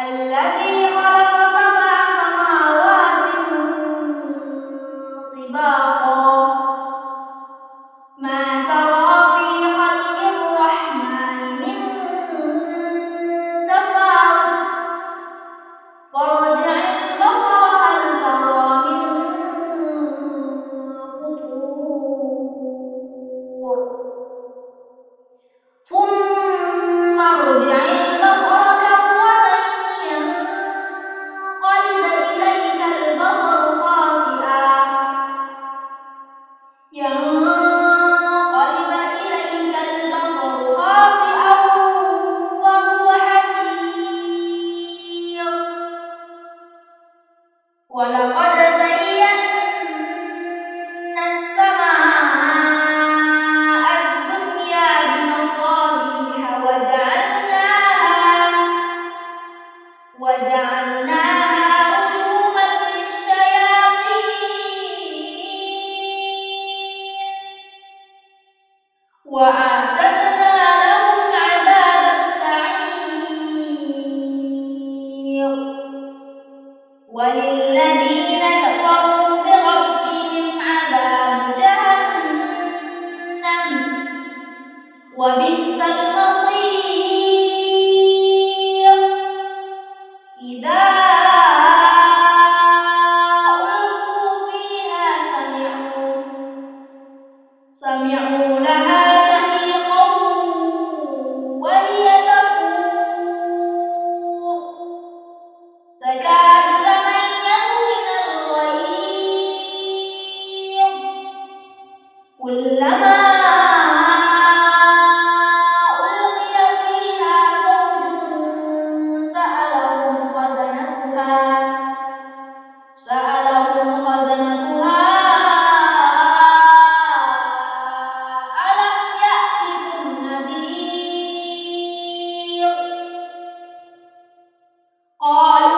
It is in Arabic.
الذي وللذين كفروا بربهم عذاب جهنم. وبئس المصير. إذا ألقوا فيها سمعوا سمعوا كلما ألقي فيها فوج سألهم خزنتها سألهم خزنتها ألم يأتكم نذير؟ قالوا